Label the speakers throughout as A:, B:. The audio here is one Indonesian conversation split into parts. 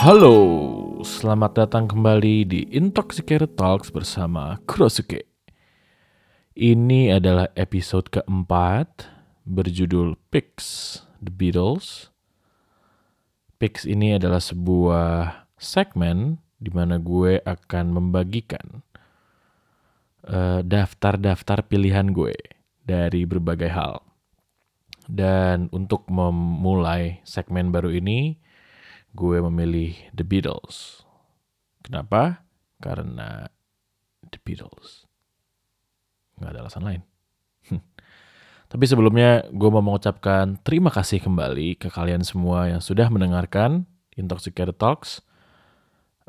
A: Halo, selamat datang kembali di Intoxicated Talks bersama Kurosuke. Ini adalah episode keempat berjudul Pix The Beatles. Pix ini adalah sebuah segmen di mana gue akan membagikan eh, daftar-daftar pilihan gue dari berbagai hal. Dan untuk memulai segmen baru ini, gue memilih The Beatles. Kenapa? Karena The Beatles. Nggak ada alasan lain. Tapi sebelumnya gue mau mengucapkan terima kasih kembali ke kalian semua yang sudah mendengarkan Intoxicated Talks.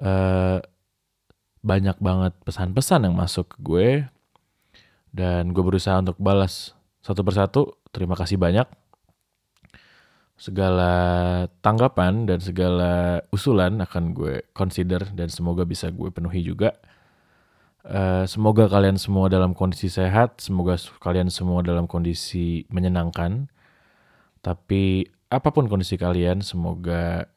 A: Eh, banyak banget pesan-pesan yang masuk ke gue. Dan gue berusaha untuk balas satu persatu. Terima kasih banyak segala tanggapan dan segala usulan akan gue consider dan semoga bisa gue penuhi juga. Eh, semoga kalian semua dalam kondisi sehat, semoga kalian semua dalam kondisi menyenangkan. Tapi apa pun kondisi kalian, semoga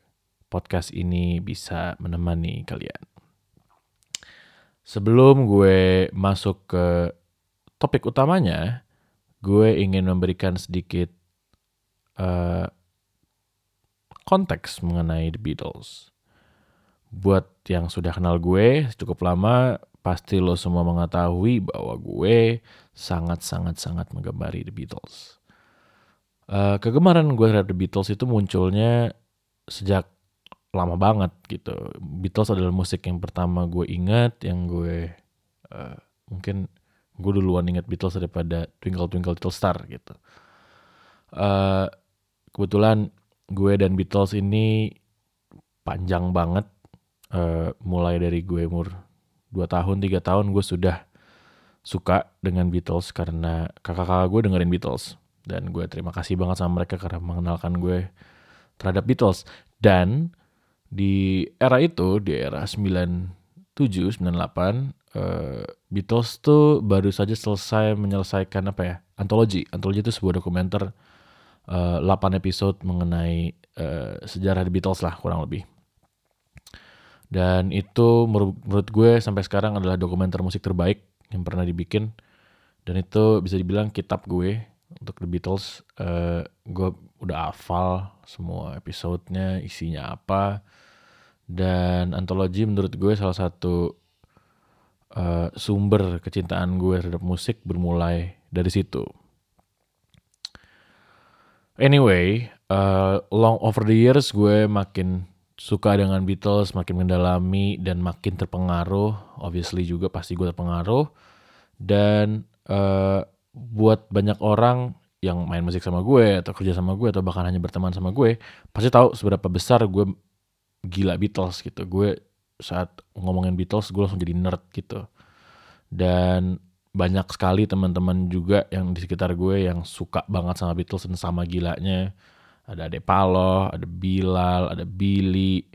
A: podcast ini bisa menemani kalian. Sebelum gue masuk ke topik utamanya, gue ingin memberikan sedikit eh, konteks mengenai The Beatles. Buat yang sudah kenal gue cukup lama, pasti lo semua mengetahui bahwa gue sangat-sangat-sangat menggemari The Beatles. Eh, kegemaran gue terhadap The Beatles itu munculnya sejak lama banget gitu. Beatles adalah musik yang pertama gue ingat, yang gue eh, mungkin gue duluan ingat Beatles daripada Twinkle Twinkle Little Star gitu. Eh, kebetulan gue dan Beatles ini panjang banget. Eh, mulai dari gue umur 2 tahun, 3 tahun gue sudah suka dengan Beatles karena kakak-kakak gue dengerin Beatles. Dan gue terima kasih banget sama mereka karena mengenalkan gue terhadap Beatles. Dan di era itu, di era 97, 98, eh, Beatles tuh baru saja selesai menyelesaikan apa ya, antologi. Antologi itu sebuah dokumenter eh, 8 episode mengenai eh, sejarah The Beatles lah kurang lebih. Dan itu menurut, menurut gue sampai sekarang adalah dokumenter musik terbaik yang pernah dibikin. Dan itu bisa dibilang kitab gue untuk The Beatles. Eh, gue udah hafal semua episodenya, isinya apa. Dan antologi menurut gue salah satu eh, sumber kecintaan gue terhadap musik bermulai dari situ. Anyway, eh, long over the years gue makin suka dengan Beatles, makin mendalami dan makin terpengaruh. Obviously juga pasti gue terpengaruh. Dan eh, buat banyak orang yang main musik sama gue atau kerja sama gue atau bahkan hanya berteman sama gue, pasti tahu seberapa besar gue gila Beatles gitu. Gue saat ngomongin Beatles gue langsung jadi nerd gitu. Dan banyak sekali teman-teman juga yang di sekitar gue yang suka banget sama Beatles dan sama gilanya. Ada Ade Paloh, ada Bilal, ada Billy,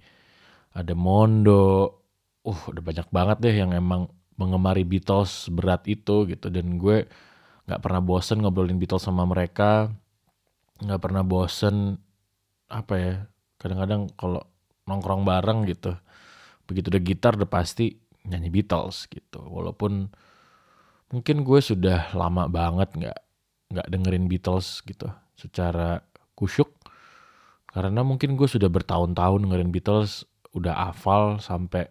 A: ada Mondo. Uh, udah banyak banget deh yang emang mengemari Beatles berat itu gitu. Dan gue nggak pernah bosen ngobrolin Beatles sama mereka. nggak pernah bosen apa ya. Kadang-kadang kalau nongkrong bareng gitu. Begitu udah gitar udah pasti nyanyi Beatles gitu. Walaupun mungkin gue sudah lama banget nggak nggak dengerin Beatles gitu secara kusyuk. Karena mungkin gue sudah bertahun-tahun dengerin Beatles udah hafal sampai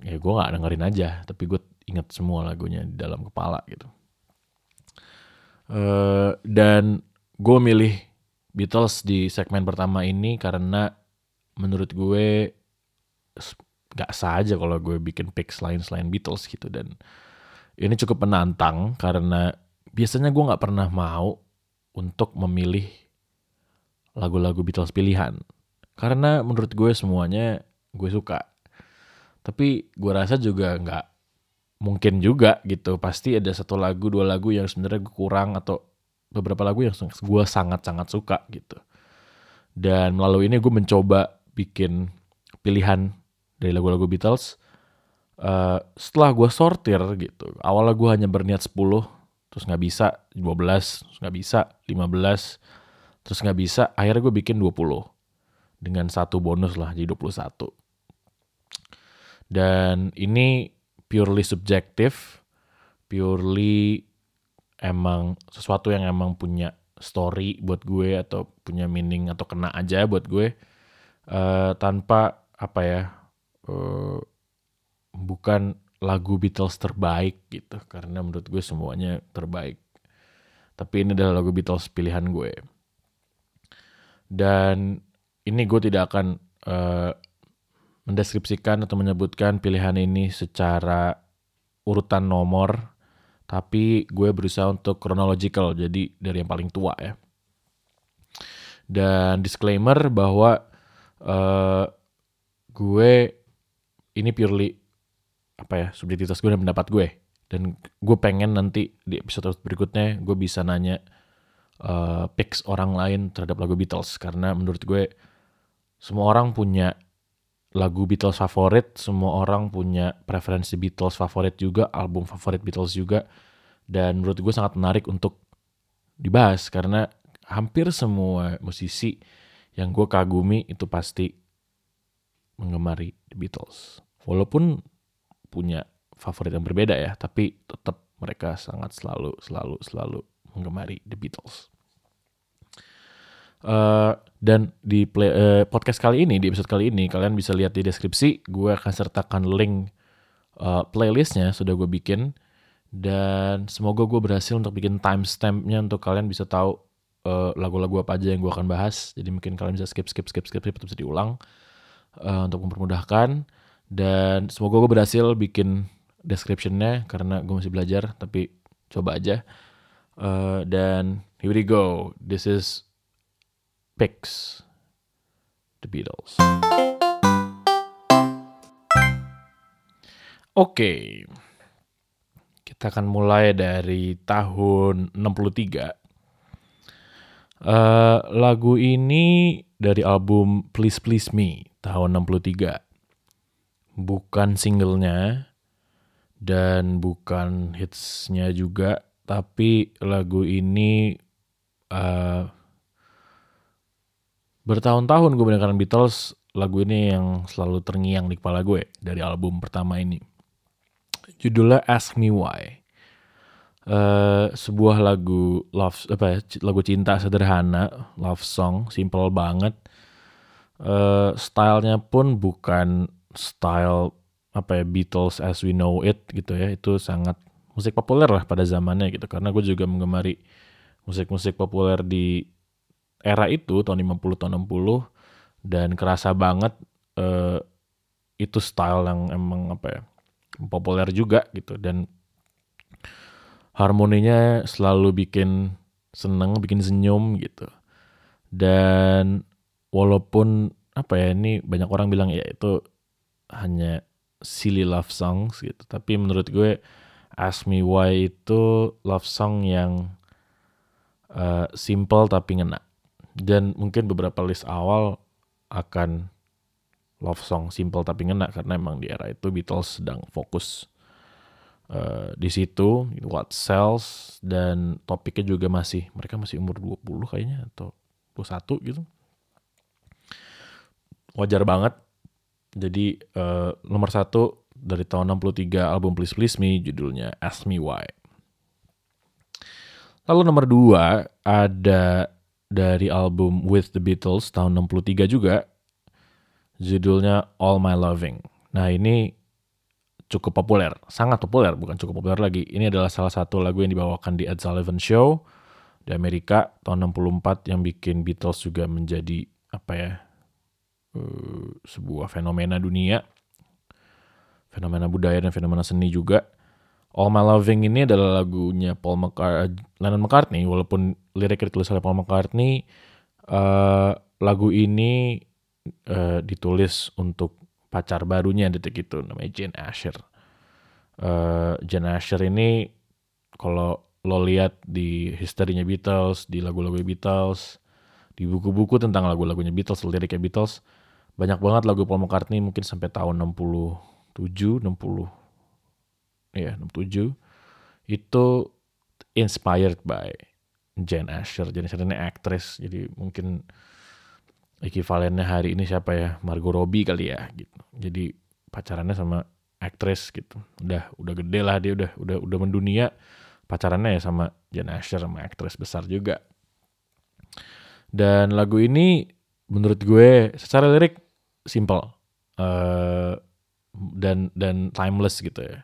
A: ya gue nggak dengerin aja tapi gue inget semua lagunya di dalam kepala gitu. Eh, dan gue milih Beatles di segmen pertama ini karena menurut gue nggak sah aja kalau gue bikin pick selain selain Beatles gitu dan ini cukup menantang karena biasanya gue nggak pernah mau untuk memilih lagu-lagu Beatles pilihan. Karena menurut gue semuanya gue suka. Tapi gue rasa juga nggak mungkin juga gitu. Pasti ada satu lagu dua lagu yang sebenarnya gue kurang atau beberapa lagu yang gue sangat-sangat suka gitu. Dan melalui ini gue mencoba bikin pilihan dari lagu-lagu Beatles Eh, setelah gue sortir gitu awalnya gue hanya berniat 10 terus nggak bisa 12 terus nggak bisa 15 terus nggak bisa akhirnya gue bikin 20 dengan satu bonus lah jadi 21. Dan ini purely subjektif, purely emang sesuatu yang emang punya story buat gue atau punya meaning atau kena aja buat gue uh, tanpa apa ya uh, bukan lagu Beatles terbaik gitu karena menurut gue semuanya terbaik. Tapi ini adalah lagu Beatles pilihan gue. Dan ini gue tidak akan uh, mendeskripsikan atau menyebutkan pilihan ini secara urutan nomor tapi gue berusaha untuk chronological jadi dari yang paling tua ya. Dan disclaimer bahwa uh, gue ini purely apa ya subjektivitas gue dan pendapat gue. Dan gue pengen nanti di episode berikutnya gue bisa nanya uh, picks orang lain terhadap lagu Beatles. Karena menurut gue semua orang punya lagu Beatles favorit, semua orang punya preferensi Beatles favorit juga, album favorit Beatles juga, dan menurut gue sangat menarik untuk dibahas karena hampir semua musisi yang gue kagumi itu pasti menggemari The Beatles. Walaupun punya favorit yang berbeda ya, tapi tetap mereka sangat selalu, selalu, selalu menggemari The Beatles. Uh, dan di play, uh, podcast kali ini, di episode kali ini, kalian bisa lihat di deskripsi, gue akan sertakan link uh, playlistnya sudah gue bikin. Dan semoga gue berhasil untuk bikin timestampnya untuk kalian bisa tahu lagu-lagu uh, apa aja yang gue akan bahas. Jadi mungkin kalian bisa skip, skip, skip, skip, skip, bisa diulang uh, untuk mempermudahkan. Dan semoga gue berhasil bikin descriptionnya karena gue masih belajar, tapi coba aja. Uh, dan here we go. This is picks The Beatles. Oke. Kita akan mulai dari tahun 63. Uh, lagu ini dari album Please Please Me tahun 63. Bukan singlenya dan bukan hitsnya juga, tapi lagu ini uh, Bertahun-tahun gue mendengarkan Beatles, lagu ini yang selalu terngiang di kepala gue dari album pertama ini. Judulnya Ask Me Why. Uh, sebuah lagu love apa ya, lagu cinta sederhana, love song, simple banget. Uh, stylenya pun bukan style apa ya Beatles as we know it gitu ya. Itu sangat musik populer lah pada zamannya gitu. Karena gue juga menggemari musik-musik populer di era itu tahun 50 tahun 60 dan kerasa banget uh, itu style yang emang apa ya populer juga gitu dan harmoninya selalu bikin seneng bikin senyum gitu dan walaupun apa ya ini banyak orang bilang ya itu hanya silly love songs gitu. Tapi menurut gue Ask Me Why itu love song yang uh, simple tapi ngena. Dan mungkin beberapa list awal akan love song simple tapi ngena karena emang di era itu Beatles sedang fokus uh, di situ what sells dan topiknya juga masih mereka masih umur 20 kayaknya atau 21 gitu. Wajar banget jadi uh, nomor satu dari tahun 63 album Please Please Me judulnya Ask Me Why lalu nomor dua ada dari album With the Beatles tahun 63 juga judulnya All My Loving. Nah ini cukup populer, sangat populer, bukan cukup populer lagi. Ini adalah salah satu lagu yang dibawakan di Ed Sullivan Show di Amerika tahun 64 yang bikin Beatles juga menjadi apa ya uh, sebuah fenomena dunia, fenomena budaya dan fenomena seni juga. All My Loving ini adalah lagunya Paul McCartney, Lennon McCartney, walaupun liriknya ditulis oleh Paul McCartney, uh, lagu ini uh, ditulis untuk pacar barunya detik itu, namanya Jane Asher. Uh, Jane Asher ini kalau lo lihat di historinya Beatles, di lagu-lagu Beatles, di buku-buku tentang lagu-lagunya Beatles, liriknya Beatles, banyak banget lagu Paul McCartney mungkin sampai tahun 67, 60 ya 67 itu inspired by Jane Asher. Jane Asher ini aktris, jadi mungkin ekivalennya hari ini siapa ya? Margot Robbie kali ya gitu. Jadi pacarannya sama aktris gitu. Udah udah gede lah dia udah udah udah mendunia. Pacarannya ya sama Jen Asher sama aktris besar juga. Dan lagu ini menurut gue secara lirik simple uh, dan dan timeless gitu ya.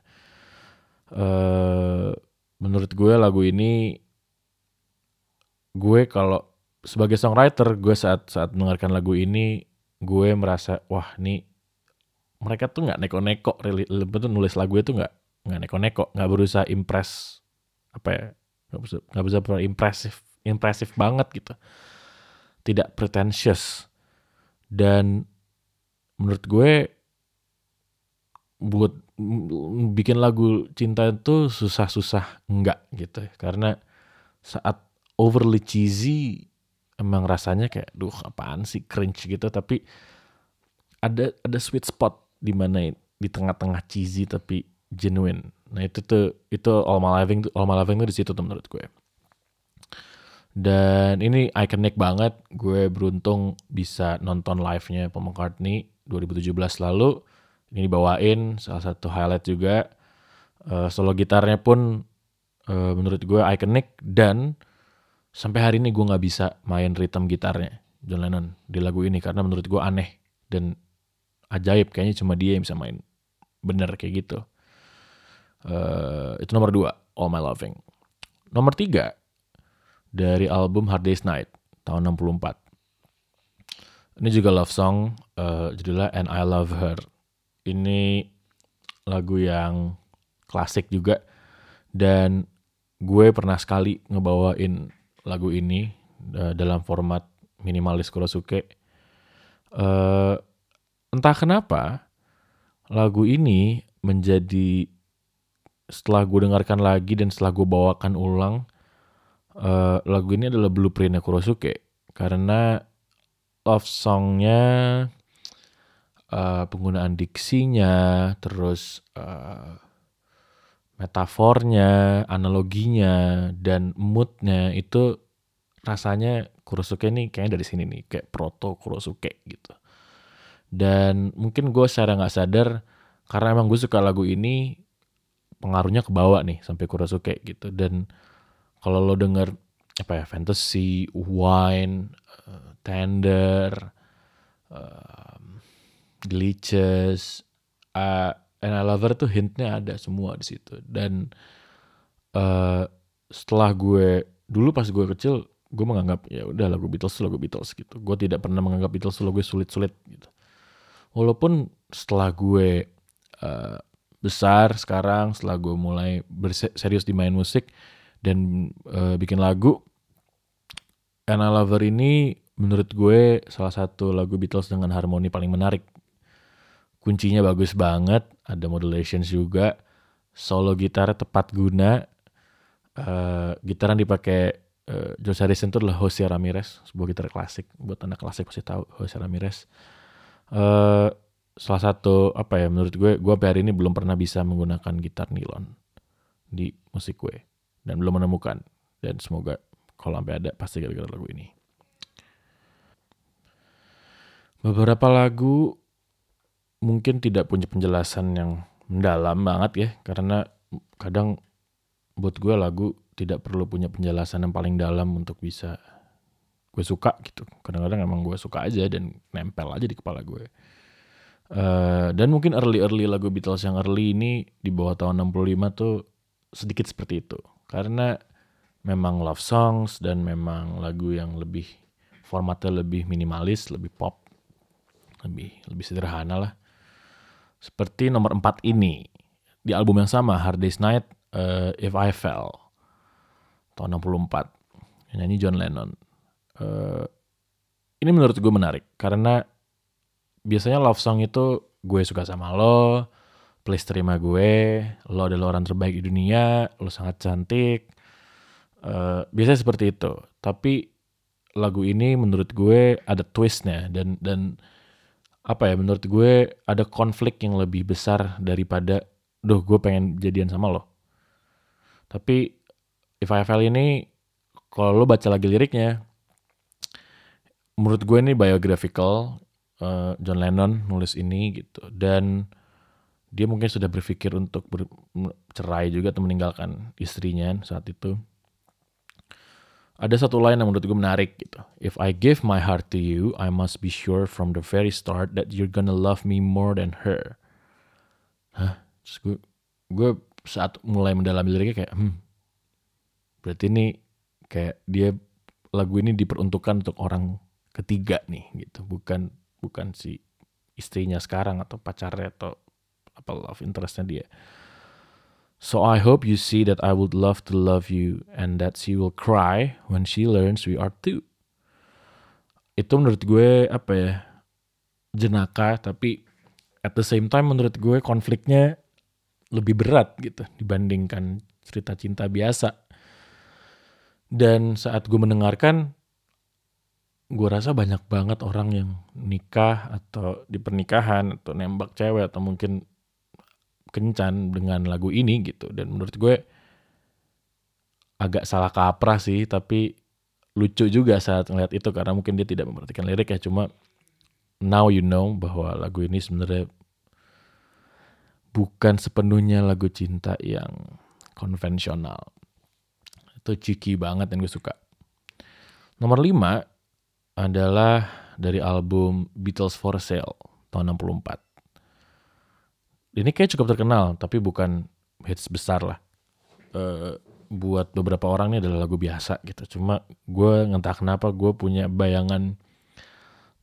A: Uh, menurut gue lagu ini gue kalau sebagai songwriter gue saat saat mendengarkan lagu ini gue merasa wah nih mereka tuh nggak neko-neko betul nulis lagu itu nggak nggak neko-neko nggak berusaha impress apa ya nggak bisa nggak bisa impresif impresif banget gitu. Tidak pretentious. Dan menurut gue buat bikin lagu cinta itu susah-susah enggak gitu ya. karena saat overly cheesy emang rasanya kayak duh apaan sih cringe gitu tapi ada ada sweet spot di mana di tengah-tengah cheesy tapi genuine. Nah itu tuh itu all my living all my living tuh di situ tuh menurut gue. Dan ini iconic banget. Gue beruntung bisa nonton live-nya Paul McCartney 2017 lalu. Ini dibawain salah satu highlight juga. Uh, solo gitarnya pun uh, menurut gue iconic dan sampai hari ini gue nggak bisa main rhythm gitarnya John Lennon di lagu ini karena menurut gue aneh dan ajaib kayaknya cuma dia yang bisa main bener kayak gitu uh, itu nomor dua All My Loving nomor tiga dari album Hard Day's Night tahun 64 ini juga love song uh, judulnya And I Love Her. Ini lagu yang klasik juga. Dan gue pernah sekali ngebawain lagu ini uh, dalam format minimalis Kurosuke. Uh, entah kenapa lagu ini menjadi setelah gue dengarkan lagi dan setelah gue bawakan ulang uh, lagu ini adalah blueprintnya Kurosuke. Karena love songnya uh, penggunaan diksinya terus uh, metafornya analoginya dan moodnya itu rasanya Kurosuke ini kayaknya dari sini nih kayak proto Kurosuke gitu. Dan mungkin gue secara nggak sadar karena emang gue suka lagu ini pengaruhnya ke bawah nih sampai Kurosuke gitu. Dan kalau lo denger apa ya fantasy, wine, tender, uh, glitches, uh, and I love her tuh hintnya ada semua di situ. Dan uh, setelah gue dulu pas gue kecil gue menganggap ya udah lagu Beatles lagu Beatles gitu. Gue tidak pernah menganggap Beatles lagu sulit-sulit gitu. Walaupun setelah gue uh, besar sekarang setelah gue mulai serius di main musik dan uh, bikin lagu Anna Lover ini menurut gue salah satu lagu Beatles dengan harmoni paling menarik. Kuncinya bagus banget ada modulations juga solo gitar tepat guna uh, gitaran dipakai uh, George Harrison itu adalah Jose Ramirez sebuah gitar klasik buat anak klasik pasti tahu Jose Ramirez. Uh, salah satu apa ya menurut gue gue hari ini belum pernah bisa menggunakan gitar nilon di musik gue dan belum menemukan dan semoga kalau sampai ada pasti gara-gara lagu ini beberapa lagu mungkin tidak punya penjelasan yang mendalam banget ya karena kadang buat gue lagu tidak perlu punya penjelasan yang paling dalam untuk bisa gue suka gitu. Kadang-kadang emang gue suka aja dan nempel aja di kepala gue. Uh, dan mungkin early early lagu Beatles yang early ini di bawah tahun 65 tuh sedikit seperti itu. Karena memang love songs dan memang lagu yang lebih formatnya lebih minimalis lebih pop lebih lebih sederhana lah seperti nomor 4 ini di album yang sama Hard Day's Night uh, If I Fell tahun 64 nyanyi John Lennon uh, ini menurut gue menarik karena biasanya love song itu gue suka sama lo, please terima gue, lo adalah orang terbaik di dunia, lo sangat cantik. Uh, biasanya seperti itu. Tapi lagu ini menurut gue ada twistnya dan dan apa ya menurut gue ada konflik yang lebih besar daripada duh gue pengen jadian sama lo. Tapi If I Fell ini kalau lo baca lagi liriknya menurut gue ini biographical uh, John Lennon nulis ini gitu dan dia mungkin sudah berpikir untuk bercerai juga atau meninggalkan istrinya saat itu ada satu line yang menurut gue menarik gitu. If I give my heart to you I must be sure from the very start that you're gonna love me more than her. Hah? Terus gue gue saat mulai mendalami liriknya kayak hmm berarti ini kayak dia lagu ini diperuntukkan untuk orang ketiga nih gitu. Bukan bukan si istrinya sekarang atau pacarnya atau apa love interestnya dia so I hope you see that I would love to love you and that she will cry when she learns we are two. Itu menurut gue apa ya jenaka tapi at the same time menurut gue konfliknya lebih berat gitu dibandingkan cerita cinta biasa. Dan saat gue mendengarkan gue rasa banyak banget orang yang nikah atau di pernikahan atau nembak cewek atau mungkin kencan dengan lagu ini gitu. Dan menurut gue agak salah kaprah sih tapi lucu juga saat ngeliat itu karena mungkin dia tidak memperhatikan lirik ya. Cuma now you know bahwa lagu ini sebenarnya bukan sepenuhnya lagu cinta yang konvensional. Itu cheeky banget yang gue suka. Nomor 5 adalah dari album Beatles for Sale tahun 64. Ini kayak cukup terkenal, tapi bukan hits besar lah. Uh, buat beberapa orang ini adalah lagu biasa gitu. Cuma gue entah kenapa gue punya bayangan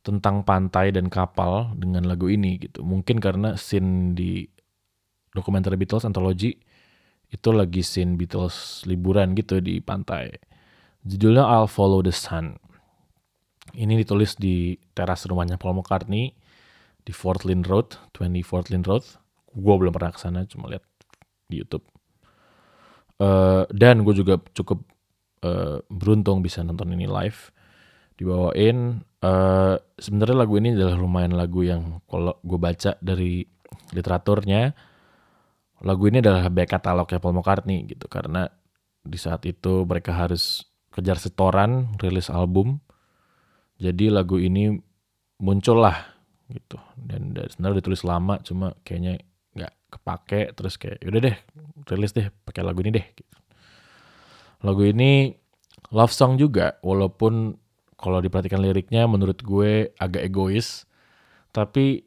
A: tentang pantai dan kapal dengan lagu ini gitu. Mungkin karena scene di dokumenter Beatles Anthology itu lagi scene Beatles liburan gitu di pantai. Judulnya I'll Follow the Sun. Ini ditulis di teras rumahnya Paul McCartney di Fort Lynn Road, 20 Fort Lynn Road. Gue belum pernah ke sana, cuma lihat di YouTube. Uh, dan gue juga cukup uh, beruntung bisa nonton ini live. Dibawain. Uh, Sebenarnya lagu ini adalah lumayan lagu yang kalau gue baca dari literaturnya, lagu ini adalah back katalognya Paul McCartney gitu karena di saat itu mereka harus kejar setoran rilis album jadi lagu ini muncul lah gitu dan, dan sebenarnya ditulis lama cuma kayaknya kepake terus kayak udah deh rilis deh pakai lagu ini deh gitu. lagu ini love song juga walaupun kalau diperhatikan liriknya menurut gue agak egois tapi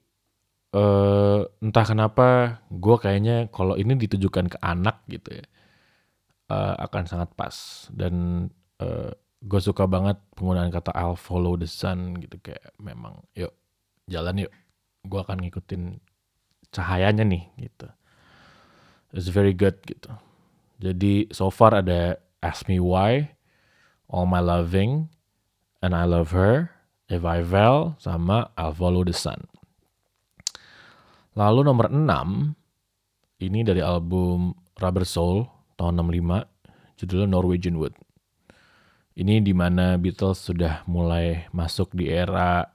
A: uh, entah kenapa gue kayaknya kalau ini ditujukan ke anak gitu ya uh, akan sangat pas dan uh, gue suka banget penggunaan kata I'll follow the sun gitu kayak memang yuk jalan yuk gue akan ngikutin cahayanya nih gitu. It's very good gitu. Jadi so far ada ask me why all my loving and I love her if I fell sama I'll follow the sun. Lalu nomor 6 ini dari album Rubber Soul tahun 65 judulnya Norwegian Wood. Ini di mana Beatles sudah mulai masuk di era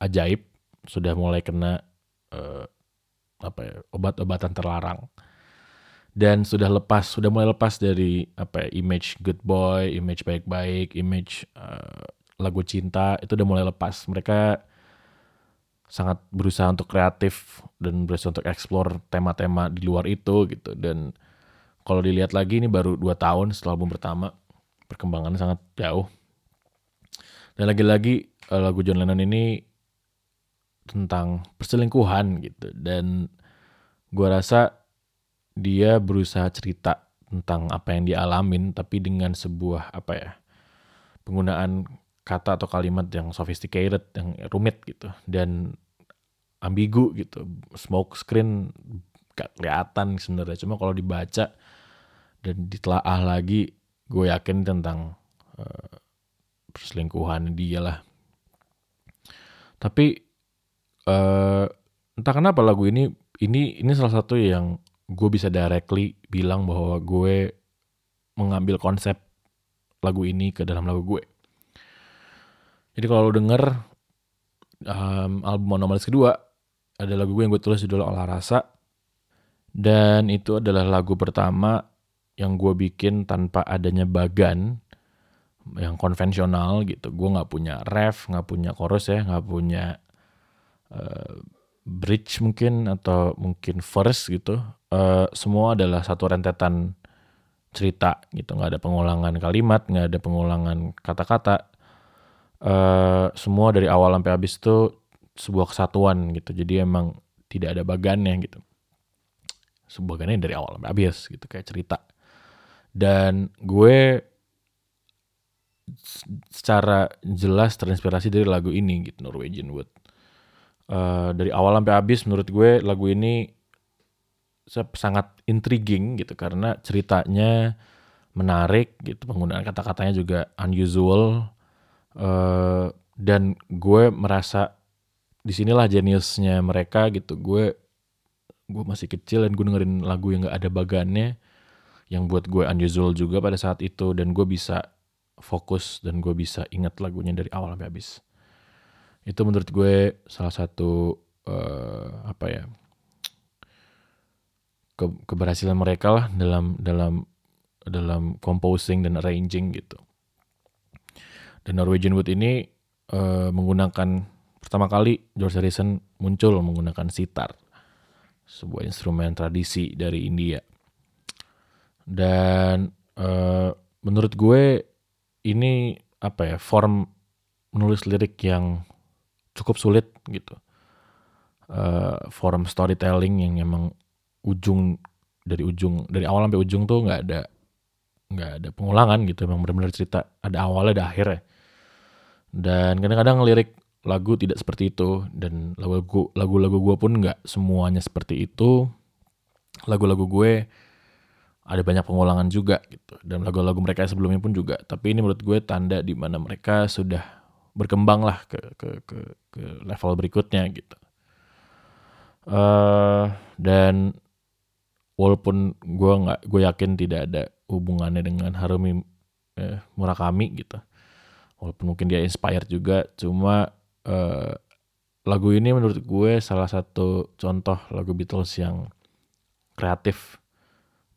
A: ajaib, sudah mulai kena uh, apa ya, obat-obatan terlarang. Dan sudah lepas, sudah mulai lepas dari apa ya, image good boy, image baik-baik, image uh, lagu cinta itu udah mulai lepas. Mereka sangat berusaha untuk kreatif dan berusaha untuk explore tema-tema di luar itu gitu. Dan kalau dilihat lagi ini baru dua tahun setelah album pertama perkembangannya sangat jauh. Dan lagi-lagi eh, lagu John Lennon ini tentang perselingkuhan gitu. Dan gue rasa dia berusaha cerita tentang apa yang dia alamin tapi dengan sebuah apa ya penggunaan kata atau kalimat yang sophisticated yang rumit gitu dan ambigu gitu. Smoke screen gak kelihatan sebenarnya. Cuma kalau dibaca dan ditelaah lagi gue yakin tentang uh, perselingkuhan dia lah. Tapi uh, entah kenapa lagu ini ini ini salah satu yang gue bisa directly bilang bahwa gue mengambil konsep lagu ini ke dalam lagu gue. Jadi kalau lo denger um, album Monomalis kedua ada lagu gue yang gue tulis judulnya Olah Rasa dan itu adalah lagu pertama yang gue bikin tanpa adanya bagan yang konvensional gitu. Gue nggak punya ref, nggak punya chorus ya, nggak punya uh, bridge mungkin atau mungkin verse gitu. Uh, semua adalah satu rentetan cerita gitu. Nggak ada pengulangan kalimat, nggak ada pengulangan kata-kata. Uh, semua dari awal sampai habis itu sebuah kesatuan gitu. Jadi emang tidak ada bagannya gitu. Sebuah bagannya dari awal sampai habis gitu kayak cerita. Dan gue secara jelas terinspirasi dari lagu ini gitu Norwegian Wood. Uh, dari awal sampai habis menurut gue lagu ini sangat intriguing gitu karena ceritanya menarik gitu penggunaan kata-katanya juga unusual. Uh, dan gue merasa di sinilah jeniusnya mereka gitu. Gue gue masih kecil dan gue dengerin lagu yang gak ada bagannya yang buat gue unusual juga pada saat itu. Dan gue bisa fokus dan gue bisa ingat lagunya dari awal sampai habis. Itu menurut gue salah satu uh, apa ya ke, keberhasilan mereka lah dalam dalam dalam composing dan arranging gitu. Dan Norwegian Wood ini uh, menggunakan pertama kali George Harrison muncul menggunakan sitar, sebuah instrumen tradisi dari India. Dan uh, menurut gue ini apa ya form menulis lirik yang cukup sulit gitu. Uh, form storytelling yang emang ujung dari ujung dari awal sampai ujung tuh nggak ada nggak ada pengulangan gitu. Emang benar-benar cerita ada awalnya ada akhirnya. Dan kadang-kadang lirik lagu tidak seperti itu dan lagu lagu-lagu gue pun nggak semuanya seperti itu. Lagu-lagu gue ada banyak pengulangan juga gitu. Dan lagu-lagu mereka sebelumnya pun juga. Tapi ini menurut gue tanda di mana mereka sudah berkembang lah ke ke ke, ke level berikutnya gitu. Uh, dan walaupun gue nggak gue yakin tidak ada hubungannya dengan Harumi eh, Murakami gitu. Walaupun mungkin dia inspired juga cuma uh, lagu ini menurut gue salah satu contoh lagu Beatles yang kreatif.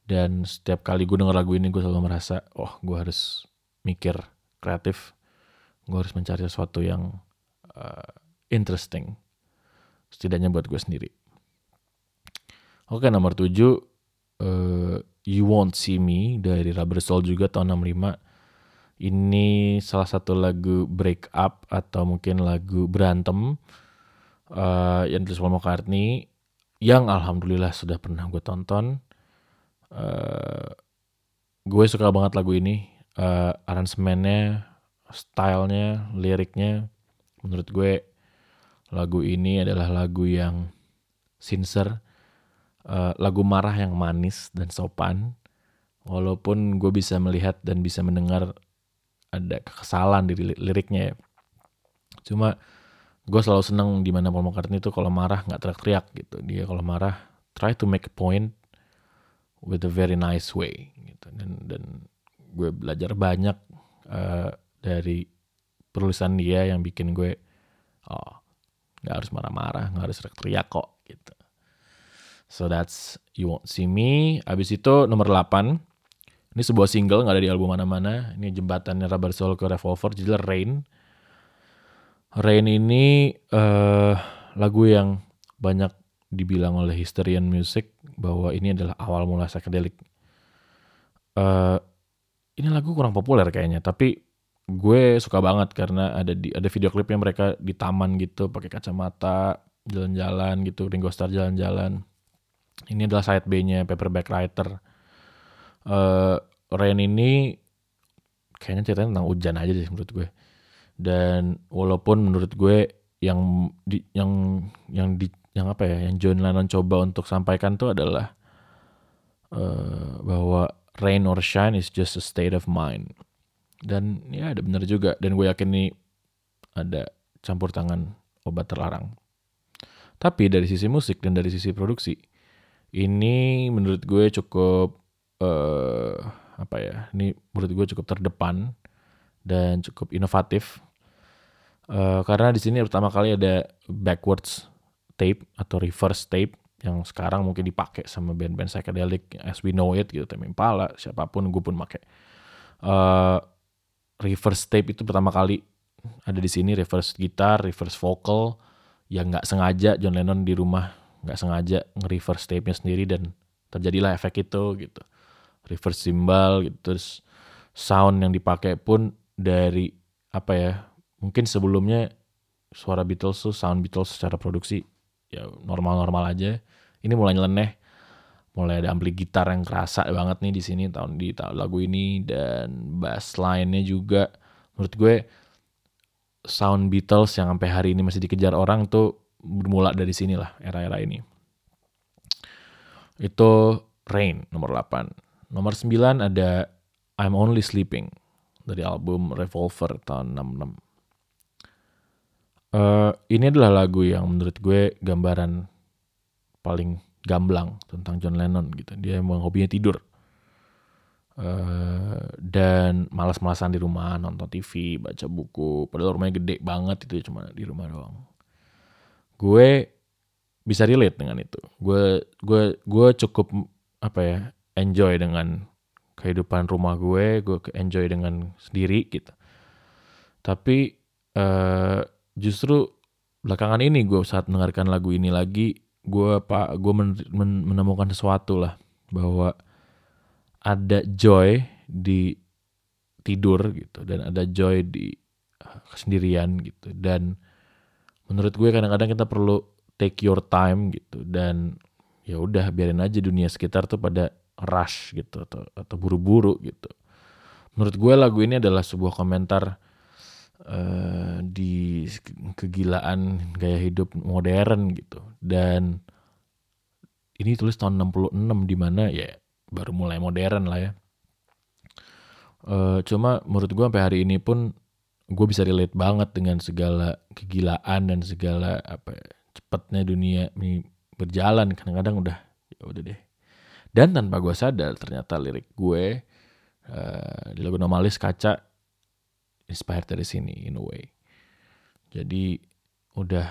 A: Dan setiap kali gue denger lagu ini gue selalu merasa oh gue harus mikir kreatif gue harus mencari sesuatu yang uh, interesting. Setidaknya buat gue sendiri. Oke nomor tujuh uh, You Won't See Me dari Rubber Soul juga tahun 65 ini salah satu lagu break up atau mungkin lagu berantem uh, yang ditulis Paul McCartney yang alhamdulillah sudah pernah gue tonton. Uh, gue suka banget lagu ini. Uh, aransemennya stylenya liriknya menurut gue lagu ini adalah lagu yang sincere uh, lagu marah yang manis dan sopan. Walaupun gue bisa melihat dan bisa mendengar ada kesalahan di liriknya ya. Cuma gue selalu seneng di mana Paul McCartney itu kalau marah nggak teriak-teriak gitu. Dia kalau marah try to make a point with a very nice way gitu. Dan dan gue belajar banyak uh, dari penulisan dia yang bikin gue oh nggak harus marah-marah nggak harus teriak kok gitu. So that's you won't see me. Abis itu nomor 8 ini sebuah single nggak ada di album mana-mana. Ini jembatannya Rubber Soul ke Revolver judulnya Rain. Rain ini uh, lagu yang banyak dibilang oleh historian music bahwa ini adalah awal mula psychedelic. Uh, ini lagu kurang populer kayaknya, tapi gue suka banget karena ada di ada video klipnya mereka di taman gitu pakai kacamata jalan-jalan gitu Ringo Starr jalan-jalan. Ini adalah side B-nya Paperback Writer. Uh, Rain ini kayaknya ceritanya tentang hujan aja sih menurut gue. Dan walaupun menurut gue yang di, yang yang di yang apa ya yang John Lennon coba untuk sampaikan tuh adalah uh, bahwa rain or shine is just a state of mind dan ya ada benar juga. Dan gue yakin ini ada campur tangan obat terlarang. Tapi dari sisi musik dan dari sisi produksi ini menurut gue cukup uh, apa ya ini menurut gue cukup terdepan dan cukup inovatif. Uh, karena di sini pertama kali ada backwards tape atau reverse tape yang sekarang mungkin dipakai sama band-band psychedelic as we know it gitu. Tame Impala siapa pun gue pun pakai uh, reverse tape itu pertama kali ada di sini reverse gitar, reverse vocal yang nggak sengaja John Lennon di rumah nggak sengaja nge-reverse tape-nya sendiri dan terjadilah efek itu gitu. Reverse cymbal gitu terus sound yang dipakai pun dari apa ya? Mungkin sebelumnya suara Beatles tuh sound Beatles secara produksi ya normal-normal aja. Ini mulai nyeleneh mulai ada ampli gitar yang kerasa banget nih di sini tahun di tahun lagu ini dan bass line-nya juga menurut gue sound Beatles yang sampai hari ini masih dikejar orang tuh bermula dari sini lah era-era ini. Itu Rain nomor 8. Nomor 9 ada I'm Only Sleeping dari album Revolver tahun 66. Uh, ini adalah lagu yang menurut gue gambaran paling gamblang tentang John Lennon gitu. Dia emang hobinya tidur. Uh, dan malas-malasan di rumah nonton TV baca buku. Padahal rumahnya gede banget itu cuma di rumah doang. Gue bisa relate dengan itu. Gue gue gue cukup apa ya enjoy dengan kehidupan rumah gue. Gue enjoy dengan sendiri gitu. Tapi uh, justru belakangan ini gue saat mendengarkan lagu ini lagi gue pak gue men, men, menemukan sesuatu lah bahwa ada joy di tidur gitu dan ada joy di uh, kesendirian gitu. Dan menurut gue kadang-kadang kita perlu take your time gitu dan ya udah biarin aja dunia sekitar tuh pada rush gitu atau atau buru-buru gitu. Menurut gue lagu ini adalah sebuah komentar uh, di kegilaan gaya hidup modern gitu. Dan ini tulis tahun 66 di mana ya baru mulai modern lah ya. Uh, cuma menurut gue sampai hari ini pun gue bisa relate banget dengan segala kegilaan dan segala apa ya, cepatnya dunia ini berjalan. Kadang-kadang udah ya udah deh. Dan tanpa gue sadar ternyata lirik gue uh, di lagu Nomalis kaca inspired dari sini in a way. Jadi udah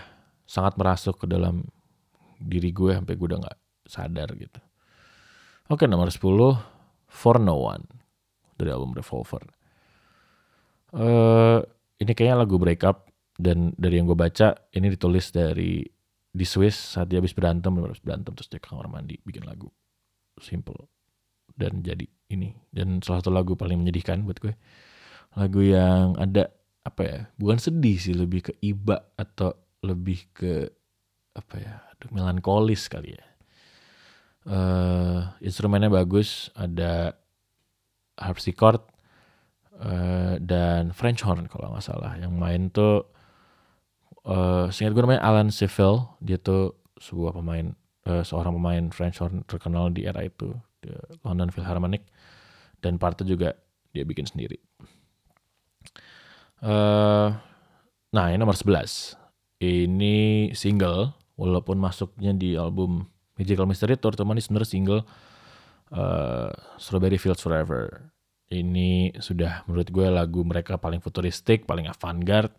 A: sangat merasuk ke dalam diri gue sampai gue udah nggak sadar gitu. Oke nomor 10 For No One dari album Revolver. Uh, ini kayaknya lagu breakup dan dari yang gue baca ini ditulis dari di Swiss saat dia habis berantem habis berantem terus dia ke kamar mandi bikin lagu simple dan jadi ini dan salah satu lagu paling menyedihkan buat gue lagu yang ada apa ya bukan sedih sih lebih ke iba atau lebih ke apa ya aduh melankolis kali ya. Uh, instrumennya bagus ada harpsichord uh, dan French horn kalau nggak salah. Yang main tuh uh, seingat gue namanya Alan Seville dia tuh sebuah pemain uh, seorang pemain French horn terkenal di era itu di London Philharmonic. Dan partnya juga dia bikin sendiri Uh, nah ini nomor 11. Ini single, walaupun masuknya di album Magical Mystery Tour, teman ini sebenarnya single uh, Strawberry Fields Forever. Ini sudah menurut gue lagu mereka paling futuristik, paling avant-garde.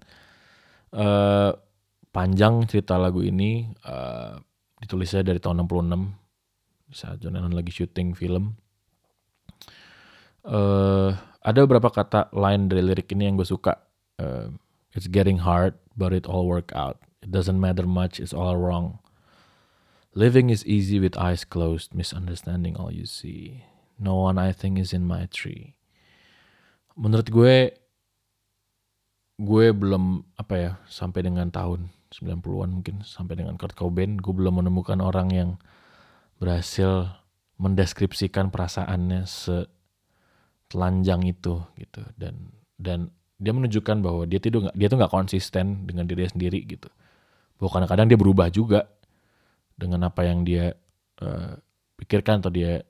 A: Uh, panjang cerita lagu ini, uh, ditulisnya dari tahun 66 saat John Lennon lagi syuting film. Uh, ada beberapa kata lain dari lirik ini yang gue suka uh, it's getting hard, but it all work out. It doesn't matter much, it's all wrong. Living is easy with eyes closed, misunderstanding all you see. No one I think is in my tree. Menurut gue, gue belum apa ya sampai dengan tahun 90-an mungkin sampai dengan Kurt Cobain, gue belum menemukan orang yang berhasil mendeskripsikan perasaannya setelanjang itu gitu dan dan dia menunjukkan bahwa dia tidak dia tuh nggak konsisten dengan dirinya sendiri gitu bahwa kadang-kadang dia berubah juga dengan apa yang dia uh, pikirkan atau dia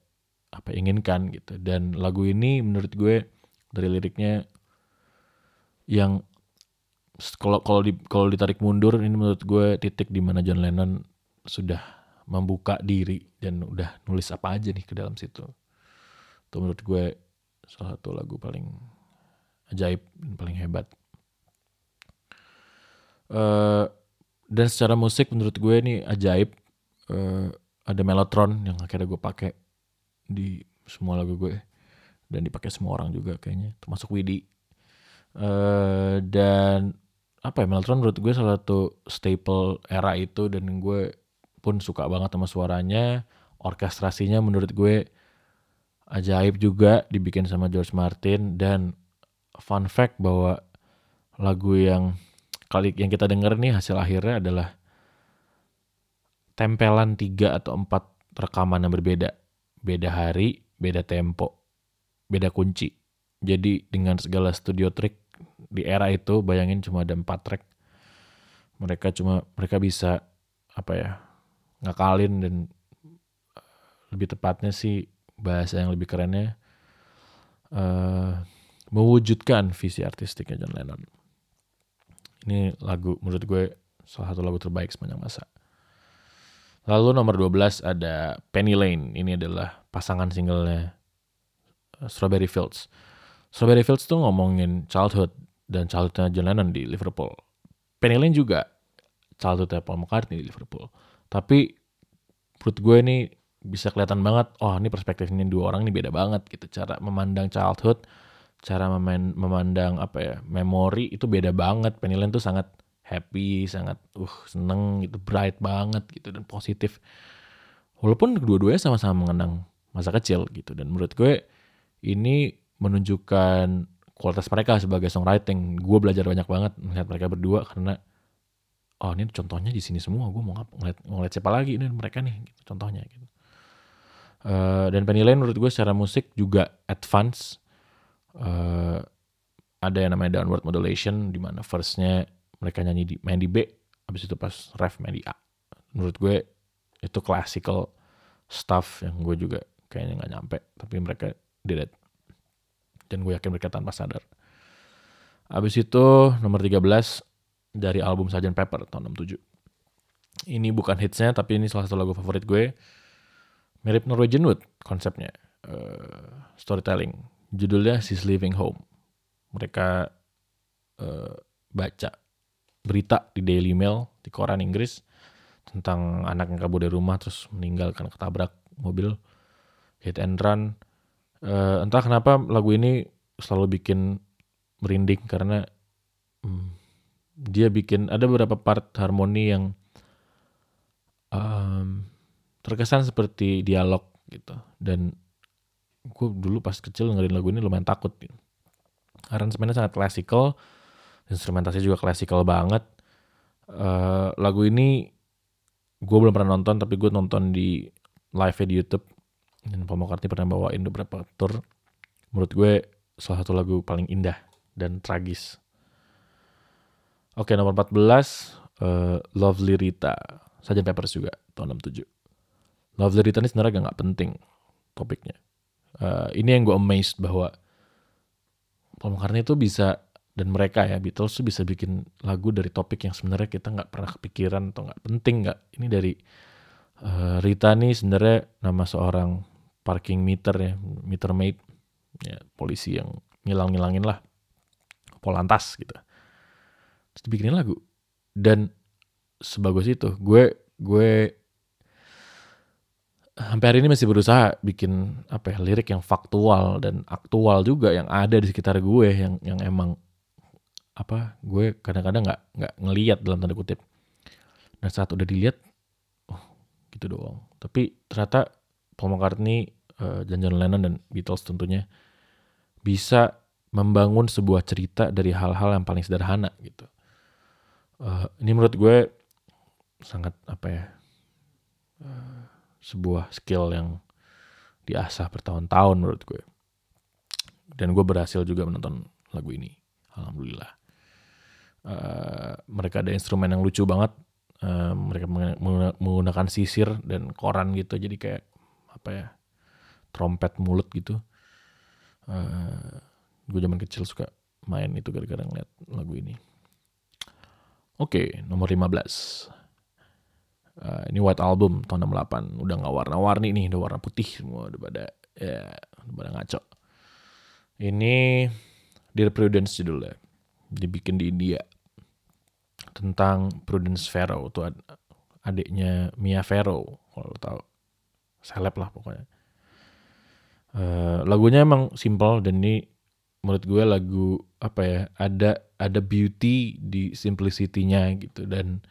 A: apa inginkan gitu dan lagu ini menurut gue dari liriknya yang kalau kalau di kalau ditarik mundur ini menurut gue titik di mana John Lennon sudah membuka diri dan udah nulis apa aja nih ke dalam situ. Itu menurut gue salah satu lagu paling ajaib paling hebat. Uh, dan secara musik menurut gue ini ajaib. Uh, ada Mellotron yang akhirnya gue pakai di semua lagu gue dan dipakai semua orang juga kayaknya, termasuk Widi. Uh, dan apa ya Meltron menurut gue salah satu staple era itu dan gue pun suka banget sama suaranya orkestrasinya menurut gue ajaib juga dibikin sama George Martin dan fun fact bahwa lagu yang kali yang kita denger nih hasil akhirnya adalah tempelan tiga atau empat rekaman yang berbeda. Beda hari beda tempo beda kunci. Jadi dengan segala studio trick di era itu bayangin cuma ada empat track. Mereka cuma mereka bisa apa ya ngakalin dan eh, lebih tepatnya sih bahasa yang lebih kerennya uh, mewujudkan visi artistiknya John Lennon ini lagu menurut gue salah satu lagu terbaik sepanjang masa lalu nomor 12 ada Penny Lane ini adalah pasangan singlenya eh, Strawberry Fields Strawberry Fields tuh ngomongin childhood dan childhoodnya John Lennon di Liverpool. Penny Lane juga childhoodnya Paul McCartney di Liverpool. Tapi menurut gue ini bisa kelihatan banget, oh ini perspektif ini dua orang ini beda banget gitu. Cara memandang childhood, cara memain, memandang apa ya, memori itu beda banget. Lane tuh sangat happy, sangat uh seneng gitu, bright banget gitu dan positif. Walaupun kedua-duanya sama-sama mengenang masa kecil gitu. Dan menurut gue ini menunjukkan kualitas mereka sebagai songwriting. Gue belajar banyak banget melihat mereka berdua karena oh ini contohnya di sini semua. Gue mau ngeliat, ngeliat siapa lagi ini mereka nih gitu, contohnya gitu. Uh, dan Penny menurut gue secara musik juga advance. Uh, ada yang namanya downward modulation di mana firstnya mereka nyanyi di main di B, habis itu pas ref main di A. Menurut gue itu classical stuff yang gue juga kayaknya nggak nyampe, tapi mereka did it dan gue yakin mereka tanpa sadar. Abis itu nomor 13 dari album Sgt. Pepper tahun 67. Ini bukan hitsnya tapi ini salah satu lagu favorit gue. Mirip Norwegian Wood konsepnya. Uh, storytelling. Judulnya She's Leaving Home. Mereka uh, baca berita di Daily Mail di koran Inggris tentang anak yang kabur dari rumah terus meninggal karena ketabrak mobil hit and run uh, entah kenapa lagu ini selalu bikin merinding karena hmm, dia bikin ada beberapa part harmoni yang um, terkesan seperti dialog gitu dan gue dulu pas kecil dengerin lagu ini lumayan takut gitu. aransemennya sangat klasikal instrumentasi juga klasikal banget. Uh, lagu ini gue belum pernah nonton tapi gue nonton di live di YouTube. Dan Paul McCartney pernah bawain beberapa tour. Menurut gue salah satu lagu paling indah dan tragis. Oke nomor 14 uh, eh, Lovely Rita Saja Peppers juga tahun 67 Lovely Rita ini sebenarnya gak penting topiknya uh, ini yang gue amazed bahwa Paul McCartney itu bisa dan mereka ya Beatles tuh bisa bikin lagu dari topik yang sebenarnya kita nggak pernah kepikiran atau nggak penting nggak ini dari uh, Rita nih sebenarnya nama seorang parking meter ya, meter maid, ya polisi yang ngilang-ngilangin lah, polantas gitu. Terus dibikinin lagu. Dan sebagus itu, gue gue sampai hari ini masih berusaha bikin apa ya lirik yang faktual dan aktual juga yang ada di sekitar gue yang yang emang apa gue kadang-kadang nggak -kadang nggak ngelihat dalam tanda kutip. Nah saat udah dilihat, oh gitu doang. Tapi ternyata Paul McCartney uh, John Lennon dan Beatles tentunya bisa membangun sebuah cerita dari hal-hal yang paling sederhana gitu. Uh, ini menurut gue sangat apa ya uh, sebuah skill yang diasah bertahun-tahun menurut gue. Dan gue berhasil juga menonton lagu ini, alhamdulillah. Uh, mereka ada instrumen yang lucu banget. Uh, mereka menggunakan sisir dan koran gitu, jadi kayak apa ya trompet mulut gitu. Uh, gue zaman kecil suka main itu gara-gara ngeliat lagu ini. Oke, okay, nomor 15. Uh, ini White Album tahun 68. Udah gak warna-warni nih, udah warna putih semua. Udah pada, ya, udah pada ngaco. Ini Dear Prudence judulnya. Dibikin di India. Tentang Prudence Farrow. Itu adiknya Mia Farrow. Kalau lo tau. Seleb lah pokoknya. Uh, lagunya emang simple dan ini menurut gue lagu apa ya ada ada beauty di simplicity-nya gitu dan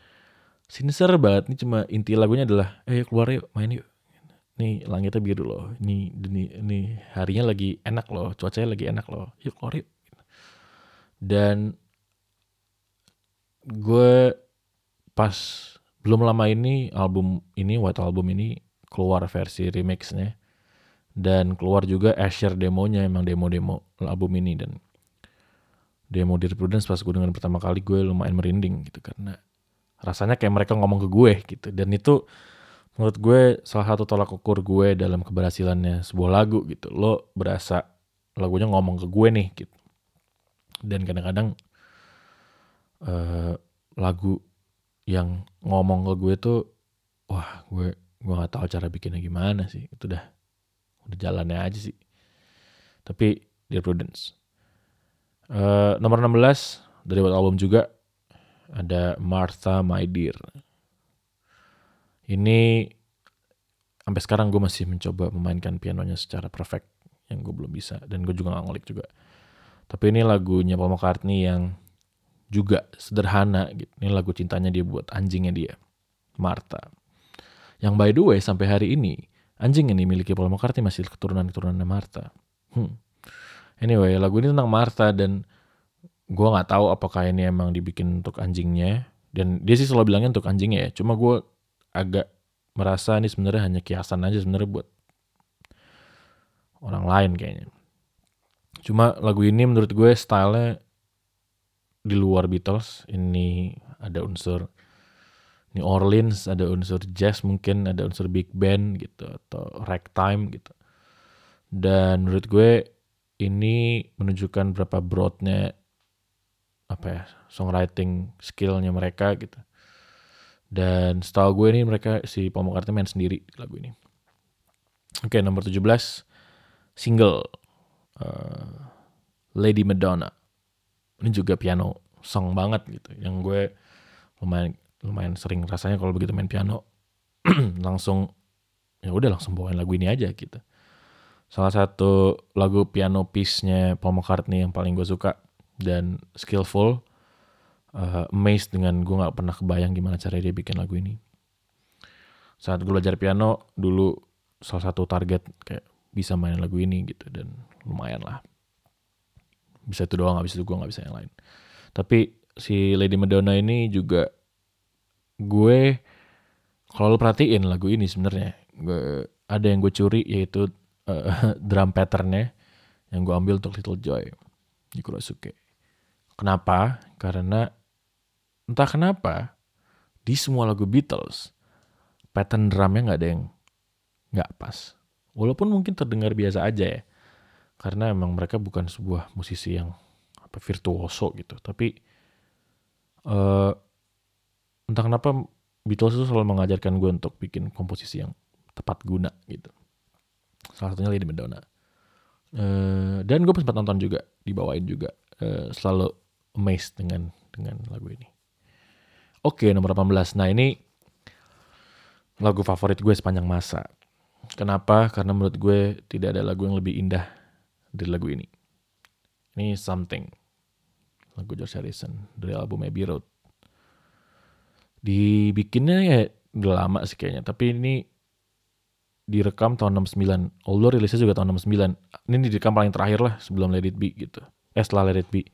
A: sincere banget ini cuma inti lagunya adalah eh keluar yuk main yuk. Nih langitnya biru loh. Ini ini ini harinya lagi enak loh cuacanya lagi enak loh. Yuk keluar yuk. Dan gue pas belum lama ini album ini White Album ini keluar versi remixnya. Dan keluar juga Asher demonya emang demo-demo album ini. Dan demo Dear Prudence pas gue dengan pertama kali gue lumayan merinding gitu karena rasanya kayak mereka ngomong ke gue gitu. Dan itu menurut gue salah satu tolak ukur gue dalam keberhasilannya sebuah lagu gitu. Lo berasa lagunya ngomong ke gue nih gitu. Dan kadang-kadang uh, lagu yang ngomong ke gue tuh wah gue gue nggak tahu cara bikinnya gimana sih. Itu dah udah jalannya aja sih. Tapi Dear Prudence uh, nomor 16 dari album juga ada Martha My Dear ini sampai sekarang gue masih mencoba memainkan pianonya secara perfect yang gue belum bisa. Dan gue juga gak ngulik juga. Tapi ini lagunya Paul McCartney yang juga sederhana gitu. Ini lagu cintanya dia buat anjingnya dia Martha. Yang by the way sampai hari ini Anjing yang dimiliki Paul McCartney masih keturunan-keturunan Martha. Hmm. Anyway, lagu ini tentang Martha dan gue nggak tahu apakah ini emang dibikin untuk anjingnya dan dia sih selalu bilangnya untuk anjingnya ya. Cuma gue agak merasa ini sebenarnya hanya kiasan aja sebenarnya buat orang lain kayaknya. Cuma lagu ini menurut gue stylenya di luar Beatles. Ini ada unsur New Orleans ada unsur jazz mungkin ada unsur big band gitu atau ragtime gitu dan menurut gue ini menunjukkan berapa broadnya apa ya songwriting skillnya mereka gitu. Dan setahu gue ini mereka si Paul main sendiri lagu ini. Oke nomor 17 single uh, Lady Madonna. Ini juga piano song banget gitu yang gue lumayan lumayan sering rasanya kalau begitu main piano. Langsung ya udah langsung bawain lagu ini aja gitu. Salah satu lagu piano piece-nya Paul McCartney yang paling gue suka dan skillful, uh, amazed dengan gue nggak pernah kebayang gimana cara dia bikin lagu ini. Saat gue belajar piano dulu salah satu target kayak bisa main lagu ini gitu dan lumayan lah. Bisa itu doang, bisa itu gue nggak bisa yang lain. Tapi si Lady Madonna ini juga gue kalau lo perhatiin lagu ini sebenarnya ada yang gue curi yaitu uh, drum patternnya yang gue ambil untuk Little Joy di Kurosuke. Kenapa? Karena entah kenapa di semua lagu Beatles pattern drumnya nggak ada yang nggak pas. Walaupun mungkin terdengar biasa aja ya, karena emang mereka bukan sebuah musisi yang apa virtuoso gitu. Tapi uh, entah kenapa Beatles itu selalu mengajarkan gue untuk bikin komposisi yang tepat guna gitu. Salah satunya Lady Madonna. Uh, dan gue sempat nonton juga, dibawain juga. Uh, selalu amazed dengan dengan lagu ini. Oke, nomor 18. Nah ini lagu favorit gue sepanjang masa. Kenapa? Karena menurut gue tidak ada lagu yang lebih indah dari lagu ini. Ini Something. Lagu George Harrison dari album Abbey Road dibikinnya ya udah lama sih kayaknya tapi ini direkam tahun 69 although rilisnya juga tahun 69 ini direkam paling terakhir lah sebelum Let It Be gitu eh setelah Let It Be